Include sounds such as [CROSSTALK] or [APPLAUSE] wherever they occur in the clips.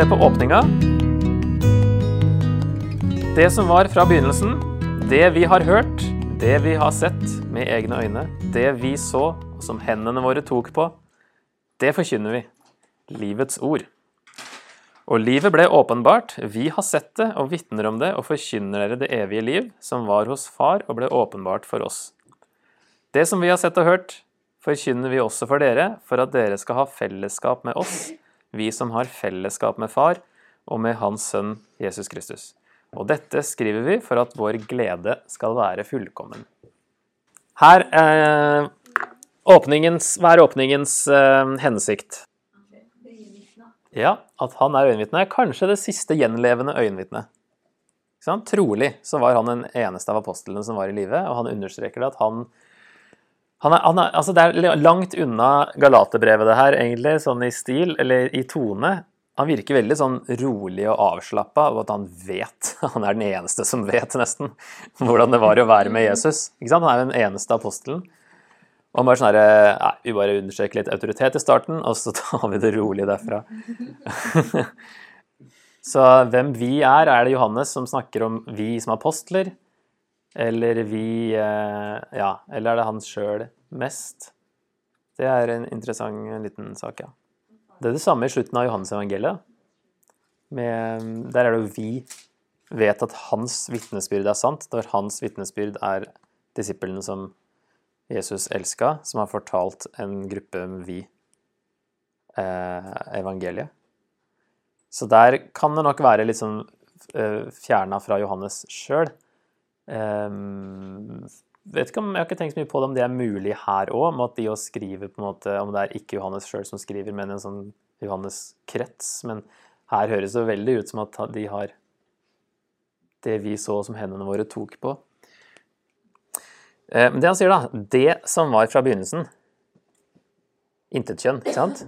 Ser på åpninga. Det som var fra begynnelsen, det vi har hørt, det vi har sett med egne øyne, det vi så, og som hendene våre tok på, det forkynner vi. Livets ord. Og livet ble åpenbart, vi har sett det og vitner om det og forkynner dere det evige liv, som var hos Far og ble åpenbart for oss. Det som vi har sett og hørt, forkynner vi også for dere, for at dere skal ha fellesskap med oss, vi som har fellesskap med Far og med Hans Sønn Jesus Kristus. Og dette skriver vi for at vår glede skal være fullkommen. Her er åpningens, Hva er åpningens eh, hensikt? Ja, at han er øyenvitne. Kanskje det siste gjenlevende øyenvitnet. Trolig så var han den eneste av apostlene som var i live, og han understreker det at han, han, er, han er, altså Det er langt unna Galaterbrevet, det her, egentlig, sånn i stil, eller i tone. Han virker veldig sånn rolig og avslappa, og at han vet [LAUGHS] Han er den eneste som vet, nesten, hvordan det var å være med Jesus. Ikke sant? Han er den eneste apostelen. Og bare sånn herre Nei, vi bare understreker litt autoritet i starten, og så [LAUGHS] tar vi det rolig derfra. [LAUGHS] så hvem vi er, er det Johannes som snakker om vi som apostler? Eller vi eh, Ja, eller er det han sjøl mest? Det er en interessant liten sak, ja. Det er det samme i slutten av Johannes-evangeliet. Der er det jo vi vet at hans vitnesbyrd er sant, når hans vitnesbyrd er disiplene som Jesus elska, som har fortalt en gruppe vi eh, evangeliet. Så der kan det nok være litt sånn eh, fjerna fra Johannes sjøl. Eh, vet ikke om, Jeg har ikke tenkt så mye på det om det er mulig her òg, om at de òg skriver på en måte, om det er ikke Johannes sjøl som skriver, men en sånn Johannes-krets. Men her høres det veldig ut som at de har det vi så som hendene våre tok på. Eh, men det han sier, da Det som var fra begynnelsen Intetkjønn, ikke sant?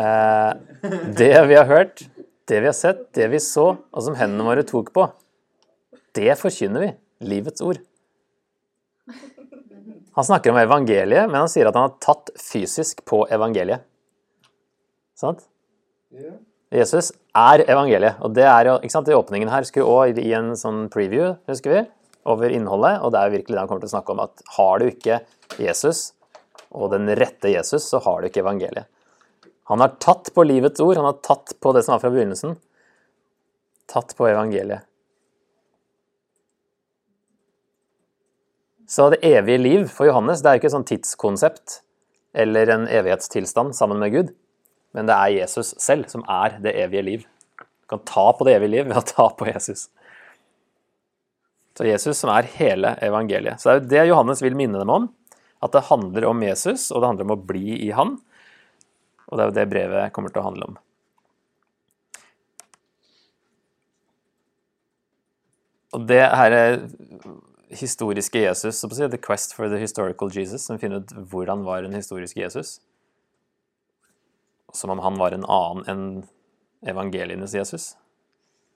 Eh, det vi har hørt, det vi har sett, det vi så, og som hendene våre tok på, det forkynner vi. Livets ord. Han snakker om evangeliet, men han sier at han har tatt fysisk på evangeliet. Sant? Jesus er evangeliet. Og det er jo, ikke sant, I åpningen her skulle òg gi en sånn preview husker vi, over innholdet. Og det er virkelig det han kommer til å snakke om. At har du ikke Jesus, og den rette Jesus, så har du ikke evangeliet. Han har tatt på livets ord, han har tatt på det som var fra begynnelsen. Tatt på evangeliet. Så det evige liv for Johannes det er ikke et sånn tidskonsept eller en evighetstilstand sammen med Gud. Men det er Jesus selv som er det evige liv. Du kan ta på det evige liv ved å ta på Jesus. Så Jesus som er hele evangeliet. Så det er jo det Johannes vil minne dem om. At det handler om Jesus, og det handler om å bli i Han. Og det er jo det brevet kommer til å handle om. Og det her er historiske Jesus, så på å si, The Quest for the Historical Jesus, som finner ut hvordan var en historisk Jesus som om han var en annen enn evangelienes Jesus.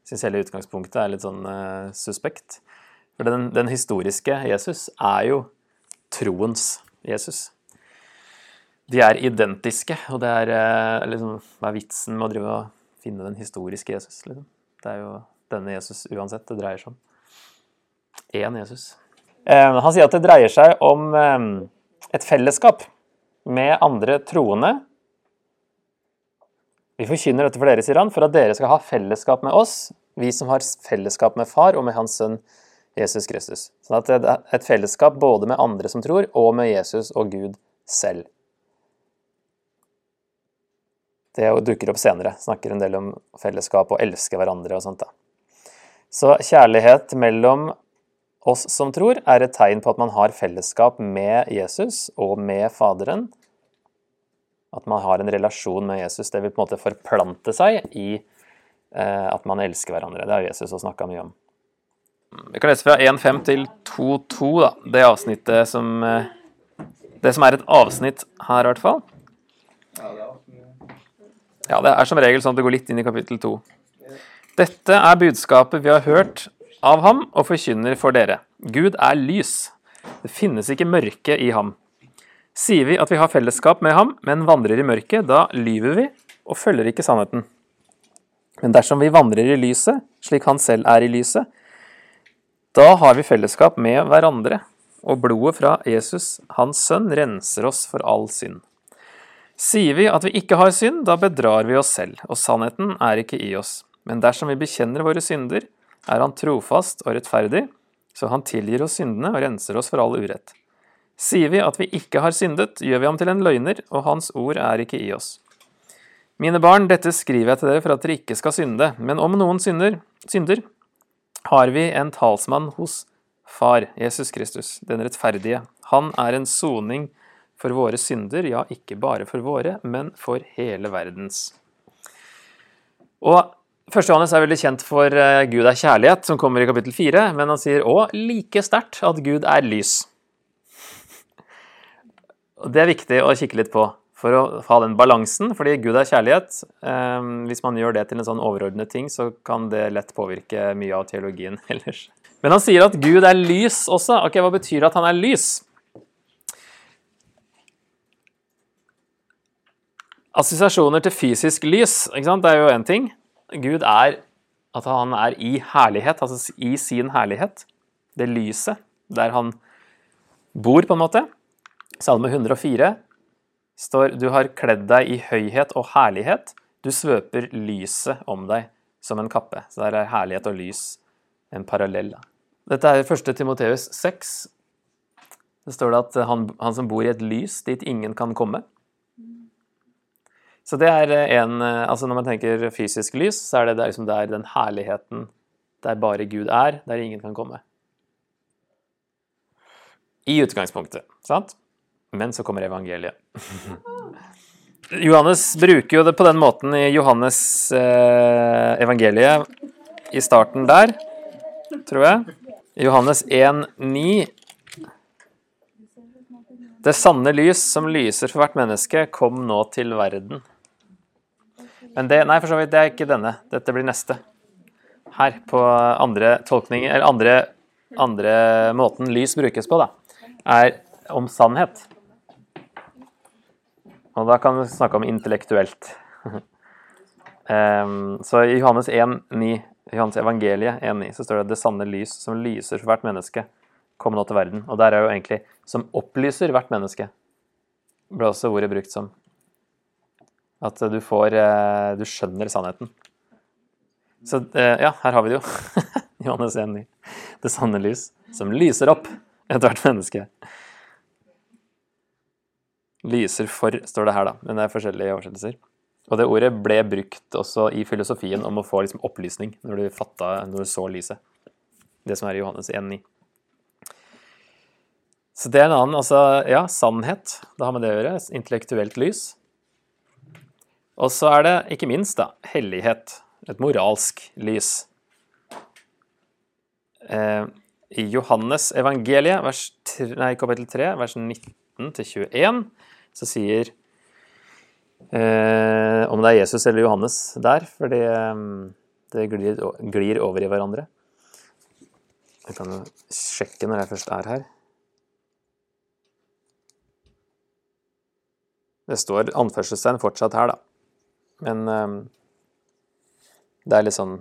Syns hele utgangspunktet er litt sånn uh, suspekt. For den, den, historiske Jesus er jo troens Jesus. De er identiske, og det er uh, liksom Hva er vitsen med å drive og finne den historiske Jesus? Liksom? Det er jo denne Jesus uansett det dreier seg om. Én Jesus. Eh, han sier at det dreier seg om et fellesskap med andre troende vi forkynner dette for dere, sier han, for at dere skal ha fellesskap med oss, vi som har fellesskap med Far og med Hans Sønn Jesus Kristus. Sånn at det er et fellesskap både med andre som tror, og med Jesus og Gud selv. Det dukker opp senere. Snakker en del om fellesskap og elske hverandre og sånt. da. Så kjærlighet mellom oss som tror, er et tegn på at man har fellesskap med Jesus og med Faderen, at man har en relasjon med Jesus. Det vil på en måte forplante seg i eh, at man elsker hverandre. Det har Jesus også snakka mye om. Vi kan lese fra 1.5 til 2.2, da. Det avsnittet som eh, Det som er et avsnitt her, i hvert fall. Ja, det er som regel sånn at det går litt inn i kapittel 2. Dette er budskapet vi har hørt av ham og forkynner for dere. Gud er lys. Det finnes ikke mørke i ham. Sier vi at vi har fellesskap med ham, men vandrer i mørket, da lyver vi og følger ikke sannheten. Men dersom vi vandrer i lyset, slik han selv er i lyset, da har vi fellesskap med hverandre, og blodet fra Jesus, hans sønn, renser oss for all synd. Sier vi at vi ikke har synd, da bedrar vi oss selv, og sannheten er ikke i oss. Men dersom vi bekjenner våre synder, er han trofast og rettferdig, så han tilgir oss syndene og renser oss for all urett. Sier vi at vi ikke har syndet, gjør vi ham til en løgner, og hans ord er ikke i oss. Mine barn, dette skriver jeg til dere for at dere ikke skal synde, men om noen synder, synder, har vi en talsmann hos Far, Jesus Kristus, den rettferdige. Han er en soning for våre synder, ja, ikke bare for våre, men for hele verdens. Og 1. Johannes er veldig kjent for eh, Gud er kjærlighet, som kommer i kapittel 4, men han sier òg like sterkt at Gud er lys. Og Det er viktig å kikke litt på for å ha den balansen, fordi Gud er kjærlighet. Eh, hvis man gjør det til en sånn overordnet ting, så kan det lett påvirke mye av teologien [LAUGHS] ellers. Men han sier at Gud er lys også. Ok, Hva betyr det at han er lys? Assosiasjoner til fysisk lys ikke sant? det er jo én ting. Gud er at han er i herlighet, altså i sin herlighet. Det lyset der han bor, på en måte. Salme 104 står Du har kledd deg i høyhet og herlighet. Du svøper lyset om deg som en kappe. Så der er herlighet og lys en parallell. Dette er 1. Timoteus 6. Det står det at han, han som bor i et lys dit ingen kan komme. Så det er en Altså når man tenker fysisk lys, så er det der, liksom der den herligheten der bare Gud er, der ingen kan komme. I utgangspunktet, sant? Men så kommer evangeliet. [LAUGHS] Johannes bruker jo det på den måten i Johannes eh, evangeliet i starten der, tror jeg. Johannes 1,9 Det sanne lys som lyser for hvert menneske, kom nå til verden. Men det, nei, for så vidt, det er ikke denne. Dette blir neste. Her, på andre tolkninger, eller andre, andre måten lys brukes på, da, er om sannhet. Og da kan vi snakke om intellektuelt. um, [LAUGHS] så i Johannes 1, 9, Johannes evangeliet 1,9, så står det 'det sanne lys som lyser for hvert menneske, Kommer nå til verden'. Og der er jo egentlig 'som opplyser hvert menneske', ble også ordet brukt som. At du får eh, Du skjønner sannheten. Så eh, ja, her har vi det jo. [LAUGHS] Johannes 1,9. Det sanne lys som lyser opp ethvert menneske. Lyser for, står det her, da. Men det er forskjellige oversettelser. Og det ordet ble brukt også i filosofien om å få liksom opplysning når du fatta, når du så lyset. Det som er i Johannes 1,9. Så det er en annen, altså ja, sannhet. Det har med det å gjøre. Intellektuelt lys. Og så er det ikke minst da, hellighet. Et moralsk lys. Eh, I Johannes evangeliet, vers, nei, kapittel 3, vers 19-21, så sier eh, Om det er Jesus eller Johannes der, for det, det glir, glir, over i hverandre. Jeg kan jo sjekke når jeg først er her. Det står anførselstegn fortsatt her, da. Men um, det er litt sånn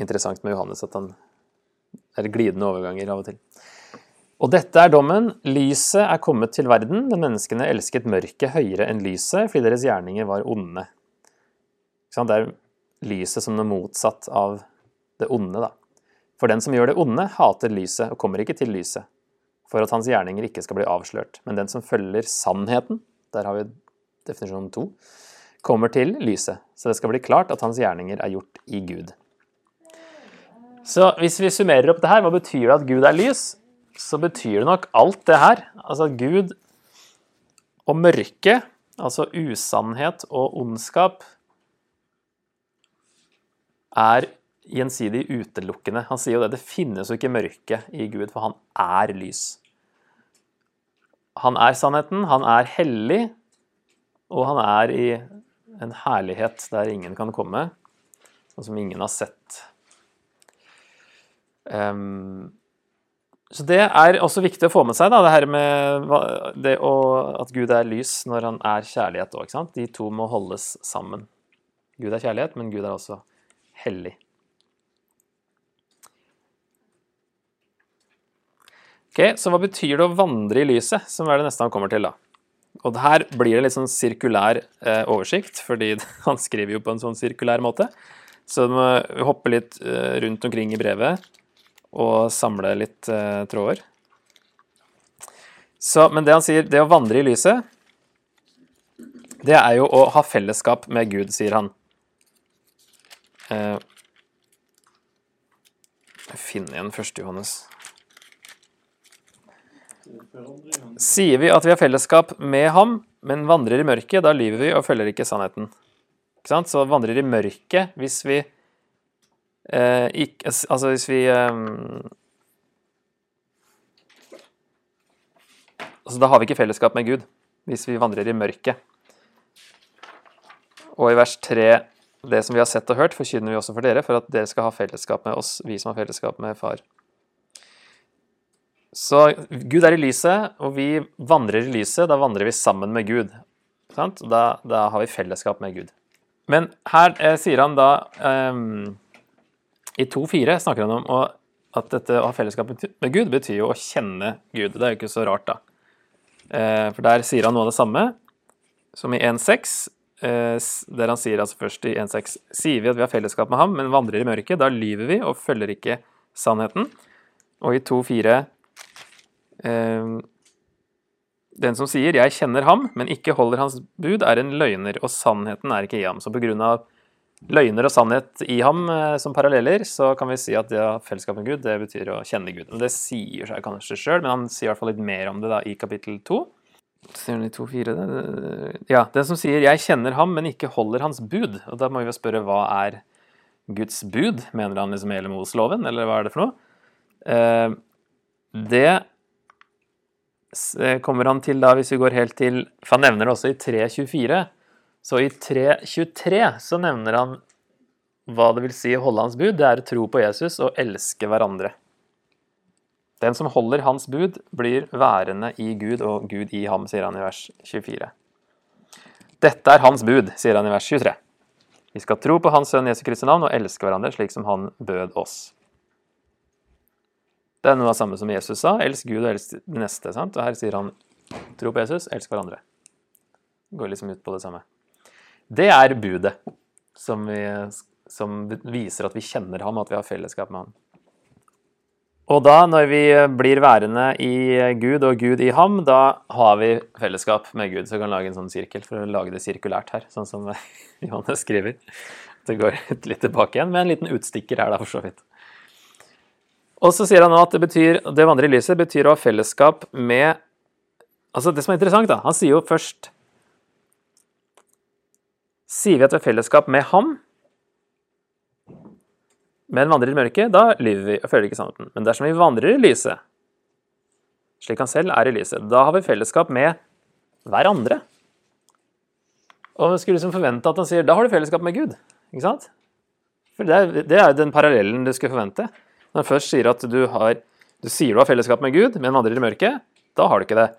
interessant med Johannes at han er glidende overganger av og til. Og dette er dommen. Lyset er kommet til verden, men menneskene elsket mørket høyere enn lyset fordi deres gjerninger var onde. Det er lyset som er motsatt av det onde, da. For den som gjør det onde, hater lyset og kommer ikke til lyset, for at hans gjerninger ikke skal bli avslørt. Men den som følger sannheten, der har vi definisjon to, kommer til lyset, så det skal bli klart at hans gjerninger er gjort i Gud. Så hvis vi summerer opp det her, hva betyr det at Gud er lys? Så betyr det nok alt det her. Altså at Gud og mørke, altså usannhet og ondskap, er gjensidig utelukkende. Han sier jo det, det finnes jo ikke mørke i Gud, for han er lys. Han er sannheten, han er hellig, og han er i en herlighet der ingen kan komme, og som ingen har sett. Um, Så det er også viktig å få med seg, da, det her med det å, at Gud er lys når han er kjærlighet òg. De to må holdes sammen. Gud er kjærlighet, men Gud er også hellig. Ok, Så hva betyr det å vandre i lyset, som er det neste han kommer til, da? Og her blir det litt sånn sirkulær eh, oversikt, fordi [LAUGHS] han skriver jo på en sånn sirkulær måte. Så du må hoppe litt eh, rundt omkring i brevet og samle litt eh, tråder. Så, men det han sier, det å vandre i lyset, det er jo å ha fellesskap med Gud, sier han. Eh, jeg finner igjen 1. Johannes. Sier vi at vi har fellesskap med ham, men vandrer i mørket, da lyver vi og følger ikke sannheten. Ikke sant? Så vandrer i mørket hvis vi eh, ikke, Altså hvis vi eh, Altså da har vi ikke fellesskap med Gud, hvis vi vandrer i mørket. Og i vers 3 det som vi har sett og hørt, forkynner vi også for dere, for at dere skal ha fellesskap med oss, vi som har fellesskap med Far. Så Gud er i lyset, og vi vandrer i lyset. Da vandrer vi sammen med Gud. Da, da har vi fellesskap med Gud. Men her eh, sier han da eh, I 2.4 snakker han om å, at dette å ha fellesskap med Gud betyr jo å kjenne Gud. Det er jo ikke så rart, da. Eh, for der sier han noe av det samme som i 1.6, eh, der han sier altså først i 1.6 Sier vi at vi har fellesskap med ham, men vandrer i mørket, da lyver vi og følger ikke sannheten. Og i 2.4 eh, Den som sier 'jeg kjenner ham, men ikke holder hans bud', er en løgner, og sannheten er ikke i ham. Så på grunn av løgner og sannhet i ham eh, som paralleller, så kan vi si at det å ha fellesskap med Gud, det betyr å kjenne Gud. Og det sier seg kanskje sjøl, men han sier i hvert fall litt mer om det da i kapittel 2. Ser han i 2.4? Ja, den som sier 'jeg kjenner ham, men ikke holder hans bud'. Og da må vi jo spørre hva er Guds bud? Mener han liksom hele Mosloven, eller hva er det for noe? Eh, det eh, kommer han til da, hvis vi går helt til For han nevner det også i 3.24. Så i 3.23 så nevner han hva det vil si å holde hans bud. Det er å tro på Jesus og elske hverandre. Den som holder hans bud, blir værende i Gud og Gud i ham, sier han i vers 24. Dette er hans bud, sier han i vers 23. Vi skal tro på Hans Sønn Jesu Kristi navn og elske hverandre slik som Han bød oss. Det er noe av det samme som Jesus sa. Elsk Gud og elsk den neste. sant? Og her sier han tro på Jesus, elsk hverandre. Går liksom ut på det samme. Det er budet som, vi, som viser at vi kjenner ham, at vi har fellesskap med ham. Og da, når vi blir værende i Gud og Gud i ham, da har vi fellesskap med Gud. Så vi kan lage en sånn sirkel for å lage det sirkulært her, sånn som [LAUGHS] Johannes skriver. Det går litt tilbake igjen, med en liten utstikker her, da, for så vidt. Og så sier han nå at det betyr, det å vandre i lyset betyr å ha fellesskap med Altså, det som er interessant, da Han sier jo først Sier vi at vi har fellesskap med ham, men vandrer i mørket, da lyver vi og følger ikke sannheten. Men dersom vi vandrer i lyset, slik han selv er i lyset, da har vi fellesskap med hverandre. Og man skulle liksom forvente at han sier da har du fellesskap med Gud. Ikke sant? For det er, jo den parallellen du skulle forvente. Når han først sier at du har du sier du har fellesskap med Gud, men vandrer i mørket, da har du ikke det.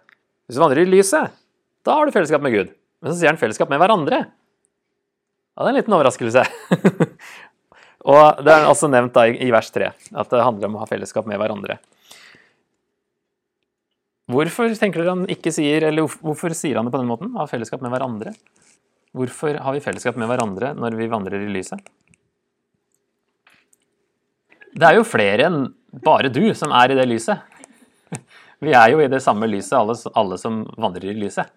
Hvis du vandrer i lyset, da har du fellesskap med Gud. Men så sier han fellesskap med hverandre. Ja, det er en liten overraskelse. [LAUGHS] Og det er altså nevnt da i, vers 3 at det handler om å ha fellesskap med hverandre. Hvorfor tenker dere han ikke sier, eller hvorfor sier han det på den måten? Ha fellesskap med hverandre? Hvorfor har vi fellesskap med hverandre når vi vandrer i lyset? Det er jo flere enn bare du som er i det lyset. Vi er jo i det samme lyset, alle, alle som vandrer i lyset.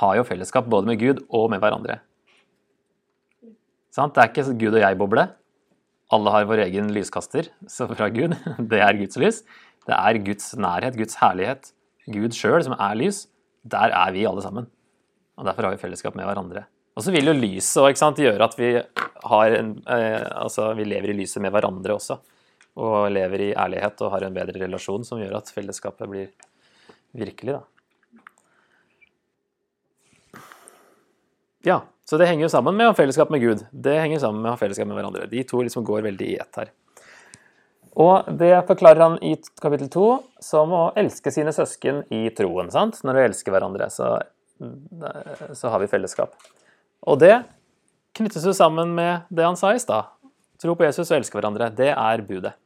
Har jo fellesskap både med Gud og med hverandre. Sant? Det er ikke Gud og jeg-boble. Alle har vår egen lyskaster fra Gud. [LAUGHS] Det er Guds lys. Det er Guds nærhet, Guds herlighet. Gud sjøl som er lys. Der er vi alle sammen. Og Derfor har vi fellesskap med hverandre. Og så vil jo lyset sant, gjøre at vi, en, eh, altså, vi lever i lyset med hverandre også. Og lever i ærlighet og har en bedre relasjon som gjør at fellesskapet blir virkelig. da. Ja, så det henger jo sammen med å ha fellesskap med Gud. Det henger sammen med å ha fellesskap med hverandre. De to liksom går veldig i ett her. Og det forklarer han i kapittel to som å elske sine søsken i troen. sant? Når vi elsker hverandre, så, så har vi fellesskap. Og det knyttes jo sammen med det han sa i stad. Tro på Jesus og elske hverandre. Det er budet.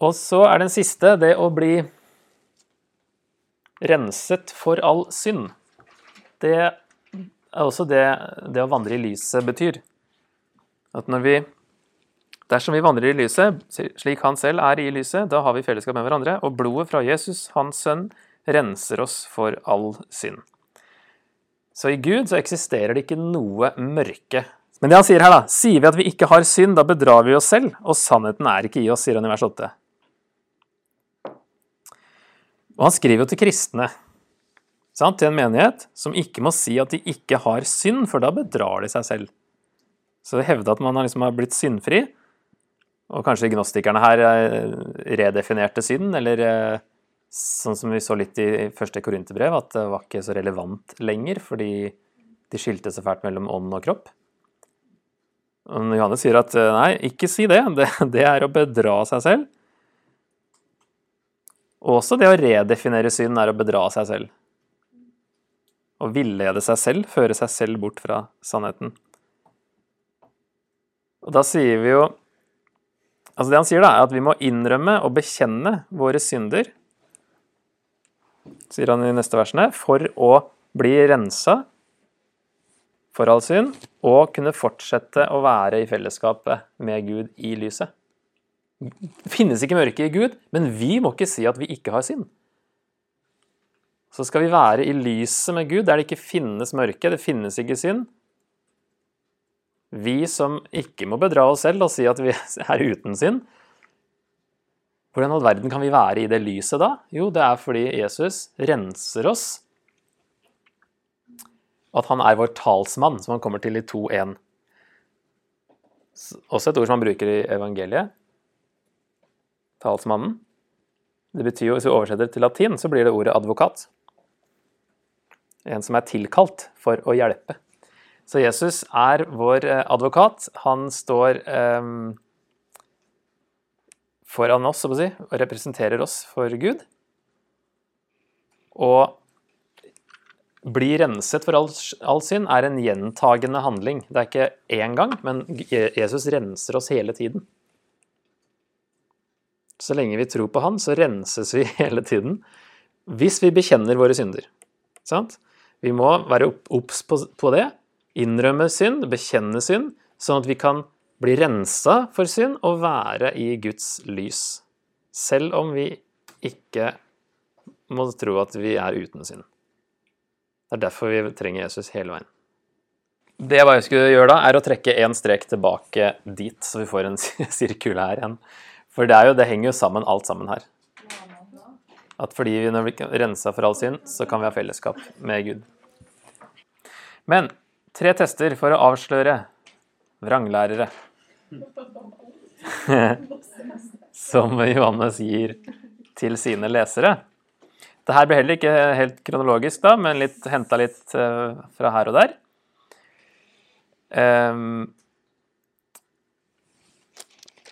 Og så er den siste det å bli renset for all synd. Det er også det, det å vandre i lyset betyr. At når vi Dersom vi vandrer i lyset, slik han selv er i lyset, da har vi fellesskap med hverandre, og blodet fra Jesus, hans sønn, renser oss for all synd. Så i Gud så eksisterer det ikke noe mørke. Men det han sier her, da, sier vi at vi ikke har synd, da bedrar vi oss selv, og sannheten er ikke i oss, sier han i vers 8. Og han skriver jo til kristne, sant, til en menighet, som ikke må si at de ikke har synd, for da bedrar de seg selv. Så å hevde at man liksom har blitt syndfri, og kanskje gnostikerne her eh, redefinerte synd, eller eh, sånn som vi så litt i første korinterbrev, at det var ikke så relevant lenger, fordi de skilte så fælt mellom ånd og kropp. Og Johannes sier at eh, nei, ikke si det. [LAUGHS] det. Det er å bedra seg selv. Også det å redefinere synd er å bedra seg selv. Å villede seg selv, føre seg selv bort fra sannheten. Og da sier vi jo Altså Det han sier, da, er at vi må innrømme og bekjenne våre synder, sier han i neste versene, for å bli rensa for all synd og kunne fortsette å være i fellesskapet med Gud i lyset. Finnes ikke mørke i Gud, men vi må ikke si at vi ikke har synd. Så skal vi være i lyset med Gud, der det ikke finnes mørke, det finnes ikke synd. Vi som ikke må bedra oss selv og si at vi [LAUGHS] er uten synd. Hvordan i all verden kan vi være i det lyset da? Jo, det er fordi Jesus renser oss. At han er vår talsmann, som han kommer til i 2.1. Også et ord som han bruker i evangeliet talsmannen. Det betyr jo, Hvis vi oversetter til latin, så blir det ordet advokat. En som er tilkalt for å hjelpe. Så Jesus er vår eh, advokat. Han står um, foran oss si, og representerer oss for Gud. Og bli renset for all, all synd er en gjentagende handling. Det er ikke én gang, men Jesus renser oss hele tiden. Så lenge vi tror på Han, så renses vi [LAUGHS] hele tiden. Hvis vi bekjenner våre synder. Sant? Vi må være obs på det. Innrømme synd, bekjenne synd, sånn at vi kan bli rensa for synd og være i Guds lys. Selv om vi ikke må tro at vi er uten synd. Det er derfor vi trenger Jesus hele veien. Det jeg bare skulle gjøre da, er å trekke én strek tilbake dit, så vi får en [LAUGHS] sirkul her igjen. For det, jo, det, henger jo sammen, alt sammen her. At fordi vi når vi rensa for all synd, så kan vi ha fellesskap med Gud. Men tre tester for å avsløre vranglærere. [LAUGHS] Som Johannes gir til sine lesere. Dette blir heller ikke helt kronologisk, da, men henta litt eh, fra her og der. Um,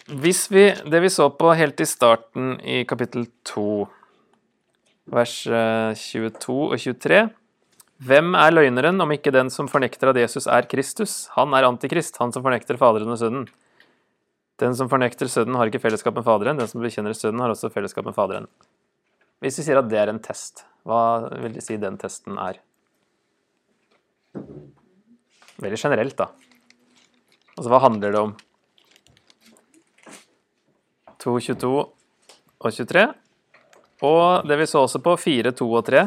hvis vi, det vi så på helt i starten i kapittel 2, vers 22 eh, og 23 Hvem er løgneren om ikke den som fornekter at Jesus er Kristus? Han er antikrist, han som fornekter Faderen og Sønnen. Den som fornekter Sønnen, har ikke fellesskap med Faderen. Den som bekjenner Sønnen, har også fellesskap med Faderen. Hvis vi sier at det er en test, hva vil de si den testen er? Veldig generelt, da. Altså, hva handler det om? 2, 22 og 23. Og det vi så også på 4, 2 og 3.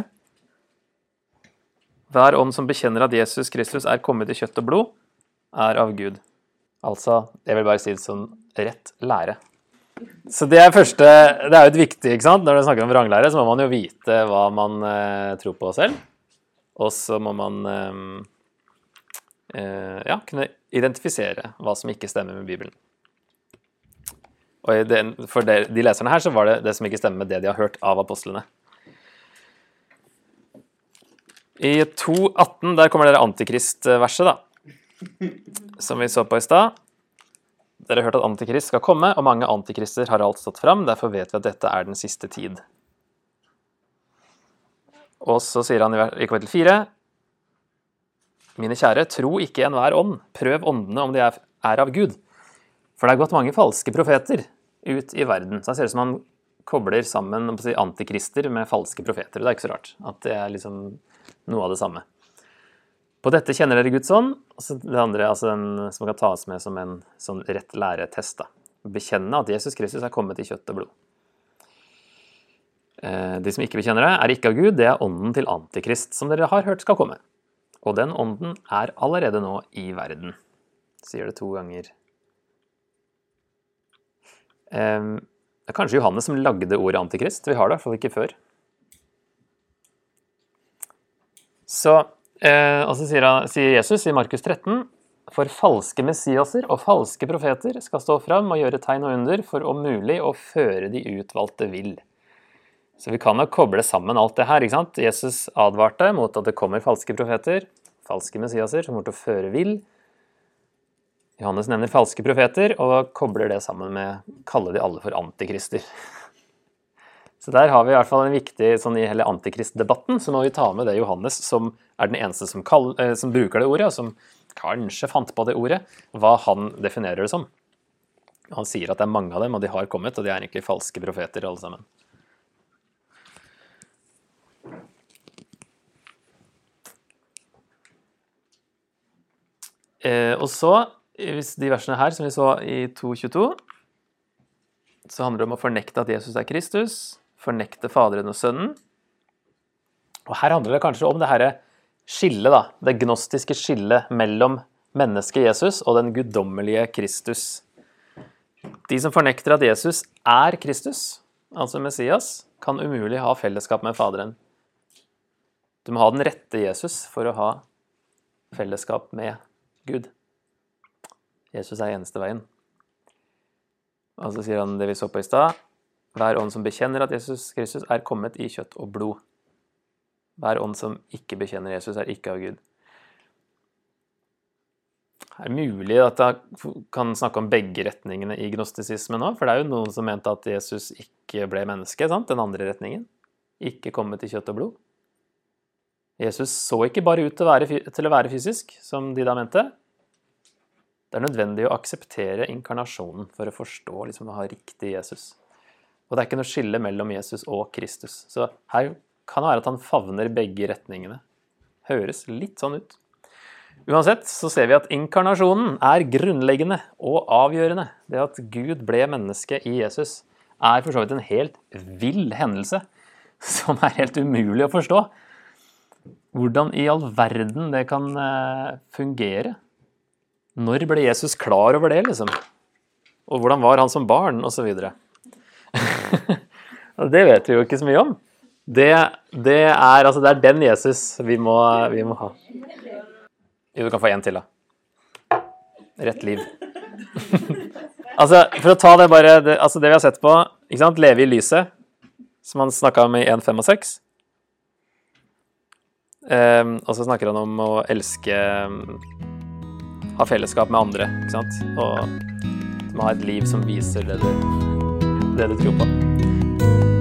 Hver ånd som bekjenner at Jesus Kristus er kommet i kjøtt og blod, er av Gud. Altså, jeg vil bare si det som rett lære. Så det er første Det er jo et viktig, ikke sant? Når du snakker om vranglære, så må man jo vite hva man eh, tror på selv. Og så må man eh, eh, ja, kunne identifisere hva som ikke stemmer med Bibelen. Og for de, leserne her så var det det som ikke stemmer med det de har hørt av apostlene. I 2.18 der kommer dere antikrist-verset, da. Som vi så på i stad. Dere har hørt at Antikrist skal komme, og mange antikrister har alt stått fram. Derfor vet vi at dette er den siste tid. Og så sier han i kapittel 4 Mine kjære, tro ikke enhver ånd. Prøv åndene om de er, er av Gud. For det er gått mange falske profeter ut i verden. Så det ser ut som han kobler sammen antikrister med falske profeter. Det er ikke så rart at det er liksom noe av det samme. På dette kjenner dere Guds ånd. Og Det andre altså den, som kan tas med som en sånn rett læretest. da. Bekjenne at Jesus Kristus er kommet i kjøtt og blod. Eh, de som ikke bekjenner det, er ikke av Gud, det er ånden til Antikrist, som dere har hørt skal komme. Og den ånden er allerede nå i verden. Sier det to ganger. Det er kanskje Johannes som lagde ordet antikrist. Vi har det i hvert fall ikke før. Så, eh, og så sier, Jesus i Markus 13 for falske messiaser og falske profeter skal stå fram og gjøre tegn og under for om mulig å føre de utvalgte vill. Så vi kan nok koble sammen alt det her. ikke sant? Jesus advarte mot at det kommer falske profeter, falske messiaser, som kommer til å føre vill. Johannes nevner falske profeter og kobler det sammen med kalle de alle for antikrister. [LAUGHS] Så der har vi i hvert fall en viktig sånn I hele antikristdebatten så må vi ta med det Johannes, som er den eneste som, kall, eh, som bruker det ordet, og som kanskje fant på det ordet, hva han definerer det som. Han sier at det er mange av dem, og de har kommet, og de er egentlig falske profeter alle sammen. Eh, og så hvis de versene her, som vi så i 2.22, så handler det om å fornekte at Jesus er Kristus, fornekte Faderen og Sønnen. Og her handler det kanskje om det herre skillet, da. Det gnostiske skillet mellom mennesket Jesus og den guddommelige Kristus. De som fornekter at Jesus er Kristus, altså Messias, kan umulig ha fellesskap med Faderen. Du må ha den rette Jesus for å ha fellesskap med Gud. Jesus er eneste veien. Og så sier han det vi så på i stad. Hver ånd som bekjenner at Jesus Kristus er kommet i kjøtt og blod. Hver ånd som ikke bekjenner Jesus, er ikke av Gud. Det er mulig at jeg kan snakke om begge retningene i gnostisismen nå, for det er jo noen som mente at Jesus ikke ble menneske, sant? den andre retningen. Ikke kommet i kjøtt og blod. Jesus så ikke bare ut til å være, fysisk, som de da mente. Det er nødvendig å akseptere inkarnasjonen for å forstå liksom, å ha riktig Jesus. Og det er ikke noe skille mellom Jesus og Kristus. Så her kan det være at han favner begge retningene. Høres litt sånn ut. Uansett så ser vi at inkarnasjonen er grunnleggende og avgjørende. Det at Gud ble menneske i Jesus, er for så vidt en helt vill hendelse som er helt umulig å forstå. Hvordan i all verden det kan eh, fungere når ble Jesus klar over det, liksom? Og hvordan var han som barn, osv. [LAUGHS] det vet vi jo ikke så mye om. Det, det, er, altså, det er den Jesus vi må, vi må ha. Jo, du kan få én til, da. Rett liv. [LAUGHS] altså, for å ta det bare det, altså det vi har sett på, ikke sant? Leve i lyset, som han snakka om i 1, 5 og 6. Um, og så snakker han om å elske ha fellesskap med andre, ikke sant? Og ha et liv som viser det du, det du tror på.